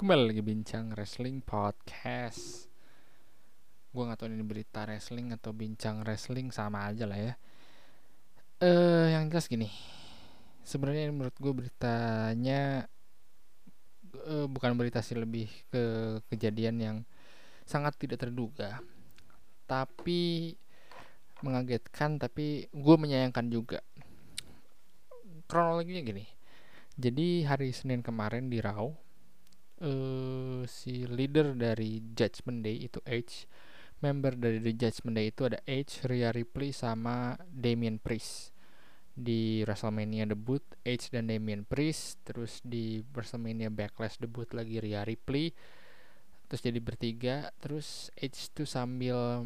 Kembali lagi bincang wrestling podcast. Gue gak tau ini berita wrestling atau bincang wrestling sama aja lah ya. Eh Yang jelas gini Sebenarnya menurut gue beritanya uh, Bukan berita sih lebih ke kejadian yang sangat tidak terduga. Tapi mengagetkan tapi gue menyayangkan juga. Kronologinya gini jadi hari Senin kemarin di Raw uh, si leader dari Judgment Day itu Edge member dari The Judgment Day itu ada Edge, Rhea Ripley sama Damian Priest. Di WrestleMania debut Edge dan Damian Priest terus di WrestleMania Backlash debut lagi Rhea Ripley terus jadi bertiga. Terus Edge tuh sambil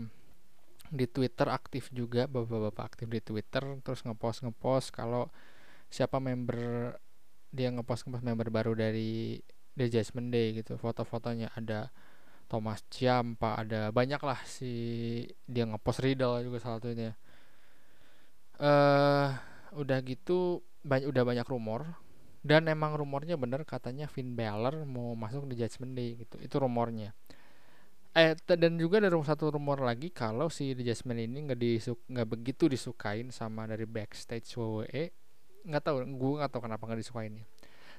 di Twitter aktif juga bapak-bapak aktif di Twitter terus ngepost ngepost kalau siapa member dia ngepost ngepost member baru dari The Judgment Day gitu. Foto-fotonya ada Thomas Ciampa ada banyak lah si dia ngepost Riddle juga salah satunya. Eh uh, udah gitu banyak udah banyak rumor. Dan emang rumornya bener katanya Finn Balor mau masuk di Judgment Day gitu. Itu rumornya. Eh dan juga ada satu rumor lagi kalau si The Judgment ini nggak disuk nggak begitu disukain sama dari backstage WWE nggak tahu gue nggak tahu kenapa nggak disukainnya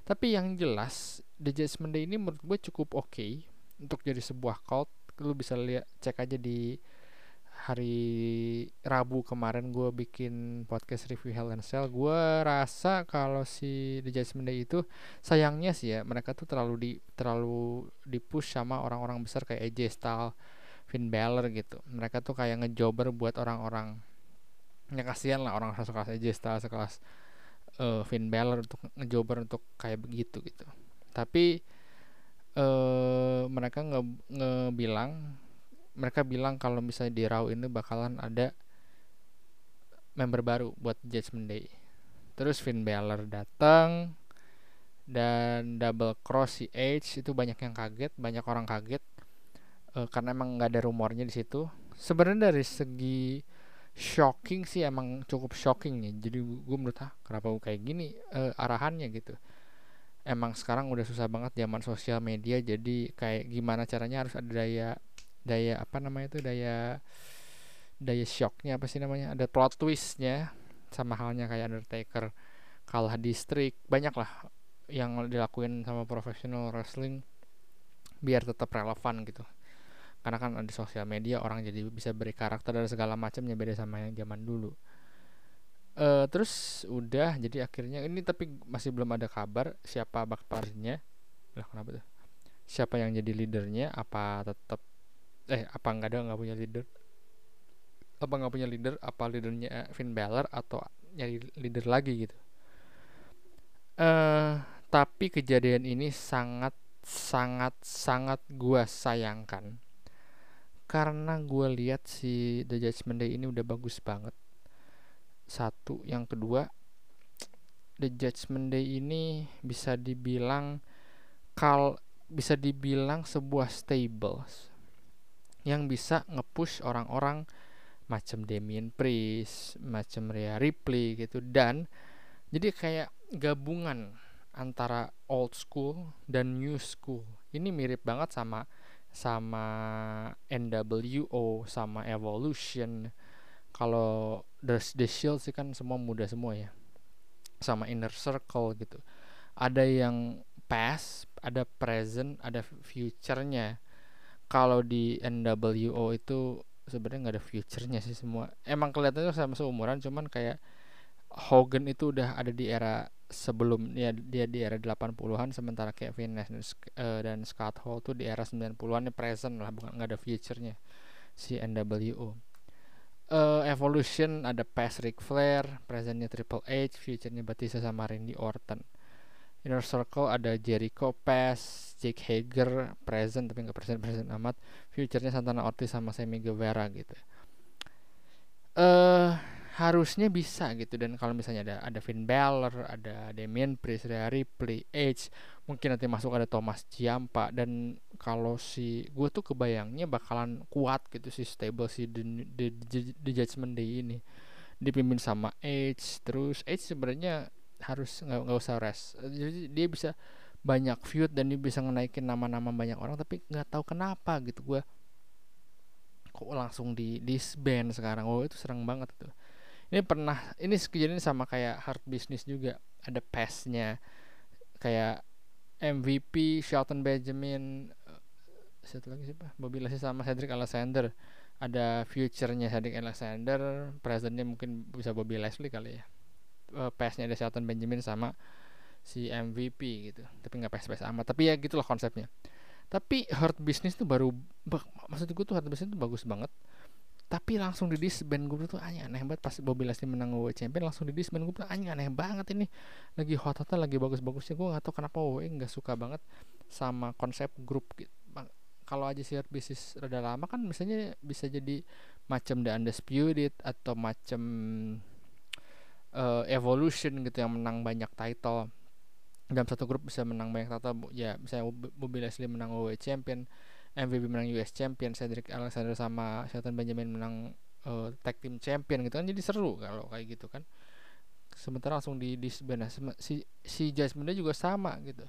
tapi yang jelas The Judgment Day ini menurut gue cukup oke okay untuk jadi sebuah cult. Lu bisa lihat cek aja di hari Rabu kemarin gue bikin podcast review Hell in Cell. Gue rasa kalau si The Judgment Day itu sayangnya sih ya mereka tuh terlalu di terlalu dipush sama orang-orang besar kayak AJ Styles Finn Balor gitu. Mereka tuh kayak ngejobber buat orang-orang. Ya kasihan lah orang sekelas AJ Styles sekelas uh, Finn Balor untuk ngejober untuk kayak begitu gitu. Tapi uh, mereka nge ngebilang mereka bilang kalau misalnya di Raw ini bakalan ada member baru buat Judgment Day. Terus Finn Balor datang dan double cross si Edge itu banyak yang kaget banyak orang kaget uh, karena emang nggak ada rumornya di situ. Sebenarnya dari segi shocking sih emang cukup shocking nih jadi gue menurut ah kenapa gue kayak gini? Uh, arahannya gitu. Emang sekarang udah susah banget zaman sosial media jadi kayak gimana caranya harus ada daya daya apa namanya itu daya daya shocknya apa sih namanya ada plot twistnya sama halnya kayak Undertaker kalah distrik banyak lah yang dilakuin sama profesional wrestling biar tetap relevan gitu karena kan di sosial media orang jadi bisa beri karakter dan segala macamnya beda sama yang zaman dulu. Uh, terus udah jadi akhirnya ini tapi masih belum ada kabar siapa bakparnya. Lah kenapa tuh? Siapa yang jadi leadernya? Apa tetap eh apa nggak ada nggak punya leader? Apa nggak punya leader? Apa leadernya Finn Balor atau nyari leader lagi gitu? Uh, tapi kejadian ini sangat sangat sangat gua sayangkan karena gue lihat si The Judgment Day ini udah bagus banget satu yang kedua The Judgment Day ini bisa dibilang kal bisa dibilang sebuah stables yang bisa ngepush orang-orang macam Damien Priest, macam Rhea Ripley gitu dan jadi kayak gabungan antara old school dan new school. Ini mirip banget sama sama NWO sama Evolution. Kalau The, The Shield sih kan semua muda semua ya. Sama Inner Circle gitu. Ada yang past ada present ada future-nya. Kalau di NWO itu sebenarnya nggak ada future-nya sih semua. Emang kelihatannya sama seumuran cuman kayak Hogan itu udah ada di era sebelum ya dia di era 80-an sementara Kevin Nash dan, uh, dan Scott Hall tuh di era 90-an present lah bukan nggak ada future-nya si NWO. Uh, Evolution ada past Ric Flair, presentnya Triple H, future-nya Batista sama Randy Orton. Inner Circle ada Jericho, past Jake Hager, present tapi nggak present present amat, future-nya Santana Ortiz sama Sammy Guevara gitu. Eh uh, harusnya bisa gitu. Dan kalau misalnya ada ada Finn Balor, ada Damian Priest, ada Ripley, Edge, mungkin nanti masuk ada Thomas Ciampa. Dan kalau si gue tuh kebayangnya bakalan kuat gitu si stable si The, The, The, The Judgment Day ini. Dipimpin sama Edge terus Edge sebenarnya harus nggak nggak usah rest. Jadi dia bisa banyak feud dan dia bisa ngenaikin nama-nama banyak orang tapi nggak tahu kenapa gitu. Gue kok langsung di disband sekarang. Oh itu serang banget tuh ini pernah ini kejadian sama kayak hard business juga. Ada pasnya kayak MVP Shelton Benjamin uh, satu lagi siapa? Bobby Lashley sama Cedric Alexander. Ada future-nya Cedric Alexander presentnya mungkin bisa Bobby Lashley kali ya. Uh, pasnya ada Shelton Benjamin sama si MVP gitu. Tapi nggak pes-pes amat. Tapi ya gitulah konsepnya. Tapi hard business tuh baru maksud gue tuh hard business tuh bagus banget tapi langsung di disband gue tuh aneh aneh banget. Pas Bobby Lashley menang WWE Champion langsung di disband gue tuh aneh aneh banget ini. Lagi hot hotnya lagi bagus bagusnya gue nggak tahu kenapa WWE nggak suka banget sama konsep grup gitu kalau aja sih hard business rada lama kan misalnya bisa jadi macam The Undisputed atau macam uh, Evolution gitu yang menang banyak title. Dalam satu grup bisa menang banyak title ya misalnya Bobby Leslie menang WWE Champion MVP menang US Champion Cedric Alexander sama Shelton Benjamin menang uh, Tag Team Champion gitu kan. Jadi seru kalau kayak gitu kan. Sementara langsung di disband nah, si si Jasmine juga sama gitu.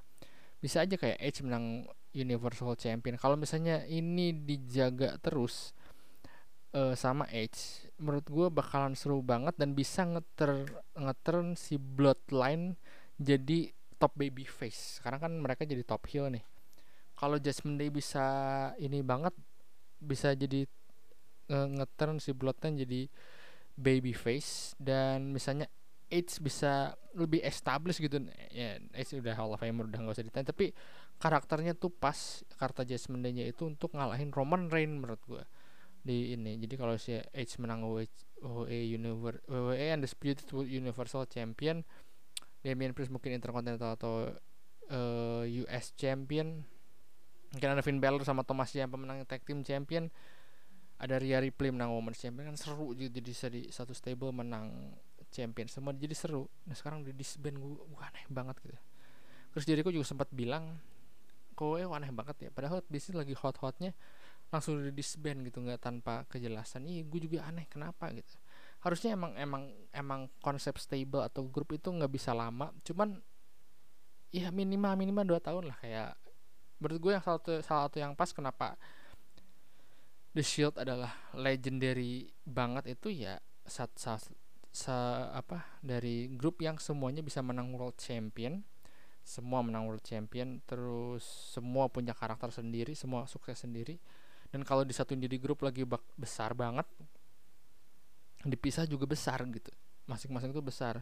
Bisa aja kayak Edge menang Universal Champion. Kalau misalnya ini dijaga terus uh, sama Edge menurut gue bakalan seru banget dan bisa ngeter ngeturn si Bloodline jadi top baby face sekarang kan mereka jadi top heel nih kalau Jasmine Day bisa ini banget bisa jadi nge ngeturn si Bloodline jadi baby face dan misalnya Edge bisa lebih established gitu. Ya Edge udah Hall of Famer udah gak usah ditanya. Tapi karakternya tuh pas karakter Jasmine Day nya itu untuk ngalahin Roman Reigns menurut gue di ini. Jadi kalau si Edge menang WWE Universe WWE Undisputed Universal Champion Damian Priest mungkin Intercontinental atau uh, eh, US Champion mungkin ada Finn Balor sama Thomas yang pemenang tag team champion. Ada Rhea Ripley menang Women's Champion. Kan seru jadi bisa di satu stable menang champion. Semua jadi seru. Nah sekarang di disband gue gue aneh banget gitu. Terus Jericho juga sempat bilang kowe aneh banget ya. Padahal bisnis lagi hot-hotnya langsung di disband gitu nggak tanpa kejelasan. Iya gue juga aneh kenapa gitu. Harusnya emang emang emang konsep stable atau grup itu nggak bisa lama. Cuman ya minimal minimal dua tahun lah kayak menurut gue yang salah satu salah satu yang pas kenapa The Shield adalah legendary banget itu ya saat saat sa, apa dari grup yang semuanya bisa menang world champion. Semua menang world champion terus semua punya karakter sendiri semua sukses sendiri. Dan kalau disatuin jadi grup lagi besar banget dipisah juga besar gitu. Masing-masing itu besar.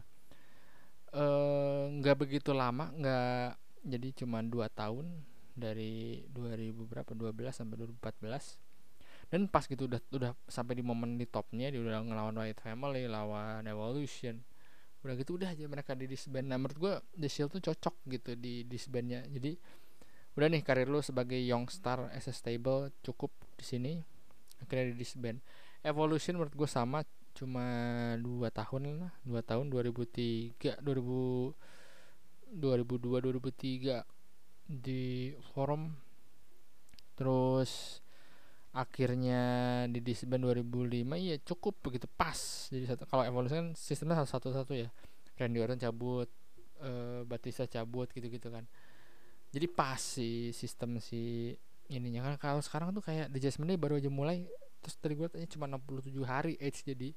Eh, nggak e, begitu lama nggak jadi cuma dua tahun dari 2000 berapa? 12 sampai 2014 dan pas gitu udah udah sampai di momen di topnya dia udah ngelawan White Family lawan Evolution. Udah gitu udah aja mereka di disband. Nah menurut gue The Shield tuh cocok gitu di disbandnya. Jadi udah nih karir lu sebagai young star as a stable cukup di sini akhirnya di disband. Evolution menurut gue sama cuma dua tahun lah dua tahun 2003 2000 2002 2003 di forum. Terus akhirnya di disband 2005 ya cukup begitu pas. Jadi satu kalau evolusi kan sistemnya satu satu ya. Randy Orton cabut uh, Batista cabut gitu gitu kan. Jadi pas si sistem si ininya. Kan kalau sekarang tuh kayak di Jasmine baru aja mulai. Terus tadi gue tanya cuma 67 hari Edge jadi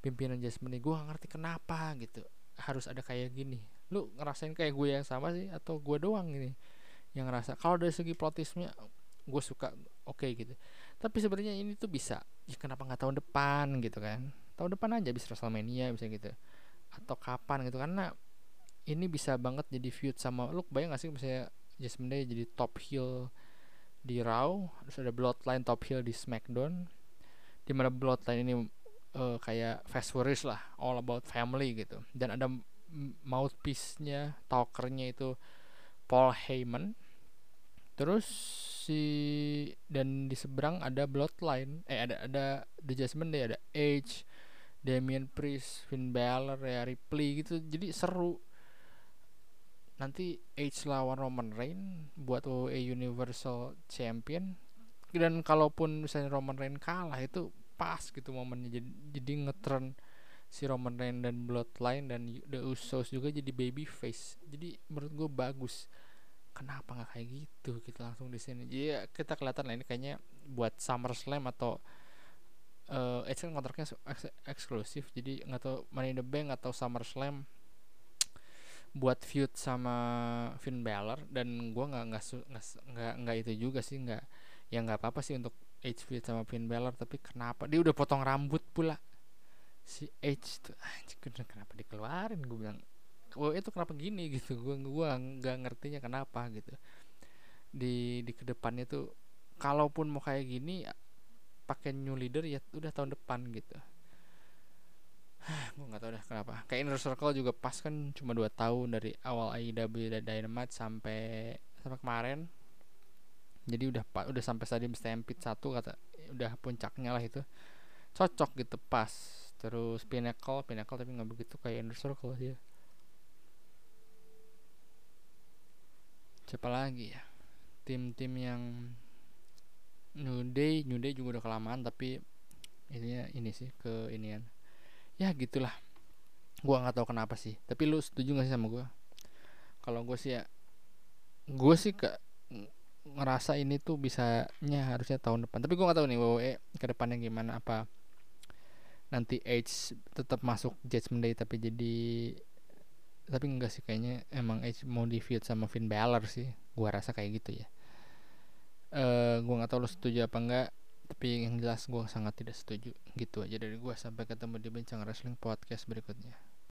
pimpinan Jasmine gue gak ngerti kenapa gitu. Harus ada kayak gini. Lu ngerasain kayak gue yang sama sih atau gue doang ini yang ngerasa kalau dari segi plotisnya gue suka oke okay gitu. Tapi sebenarnya ini tuh bisa ya kenapa nggak tahun depan gitu kan. Tahun depan aja bisa Wrestlemania bisa gitu. Atau kapan gitu. Karena ini bisa banget jadi feud sama lu bayang gak sih misalnya Jasmine Day jadi top heel di Raw terus ada Bloodline top heel di SmackDown di mana Bloodline ini uh, kayak fast worries lah all about family gitu. Dan ada mouthpiece-nya talkernya itu Paul Heyman. Terus si dan di seberang ada Bloodline. Eh ada ada The Jasmine Day ada Edge Damian Priest Finn Balor ya Ripley gitu. Jadi seru. Nanti Edge lawan Roman Reigns buat WWE Universal Champion. Dan kalaupun misalnya Roman Reigns kalah itu pas gitu momennya. Jadi jadi ngetren si Roman Reigns dan Bloodline dan The Usos juga jadi baby face. Jadi menurut gue bagus. Kenapa nggak kayak gitu? Gitu langsung di sini. Jadi ya, kita kelihatan lah ini kayaknya buat Summer Slam atau uh, Edge kan kontraknya eks eksklusif. Jadi nggak tahu Money in the Bank atau Summer Slam buat feud sama Finn Balor. Dan gue nggak nggak nggak nggak itu juga sih. Nggak ya nggak apa apa sih untuk Edge feud sama Finn Balor. Tapi kenapa? Dia udah potong rambut pula si Edge tuh anjir kenapa dikeluarin? Gue bilang oh itu kenapa gini? Gitu gue gua nggak ngertinya kenapa gitu. Di di ke depannya tuh kalaupun mau kayak gini pakai new leader ya udah tahun depan gitu. Gue nggak tahu deh kenapa. Kayak inner circle juga pas kan cuma dua tahun dari awal AEW dan Dynamite sampai sampai kemarin. Jadi udah udah sampai stadium stampede satu kata udah puncaknya lah itu. Cocok gitu pas terus pinnacle pinnacle tapi nggak begitu kayak inner circle dia siapa lagi ya? Tim-tim yang New Day New Day juga udah kelamaan tapi ininya ini sih ke inian. Ya gitulah. Gua nggak tahu kenapa sih tapi lu setuju gak sih sama gua? Kalau gue sih ya gue sih ke ngerasa ini tuh bisanya harusnya tahun depan. Tapi gue nggak tahu nih WWE ke depannya gimana apa nanti Edge tetap masuk Judgment Day tapi jadi tapi enggak sih kayaknya. Emang Edge mau di feud sama Finn Balor sih. Gua rasa kayak gitu ya. Eh uh, gua nggak tahu lo setuju apa enggak tapi yang jelas gua sangat tidak setuju. Gitu aja dari gua. Sampai ketemu di bincang wrestling podcast berikutnya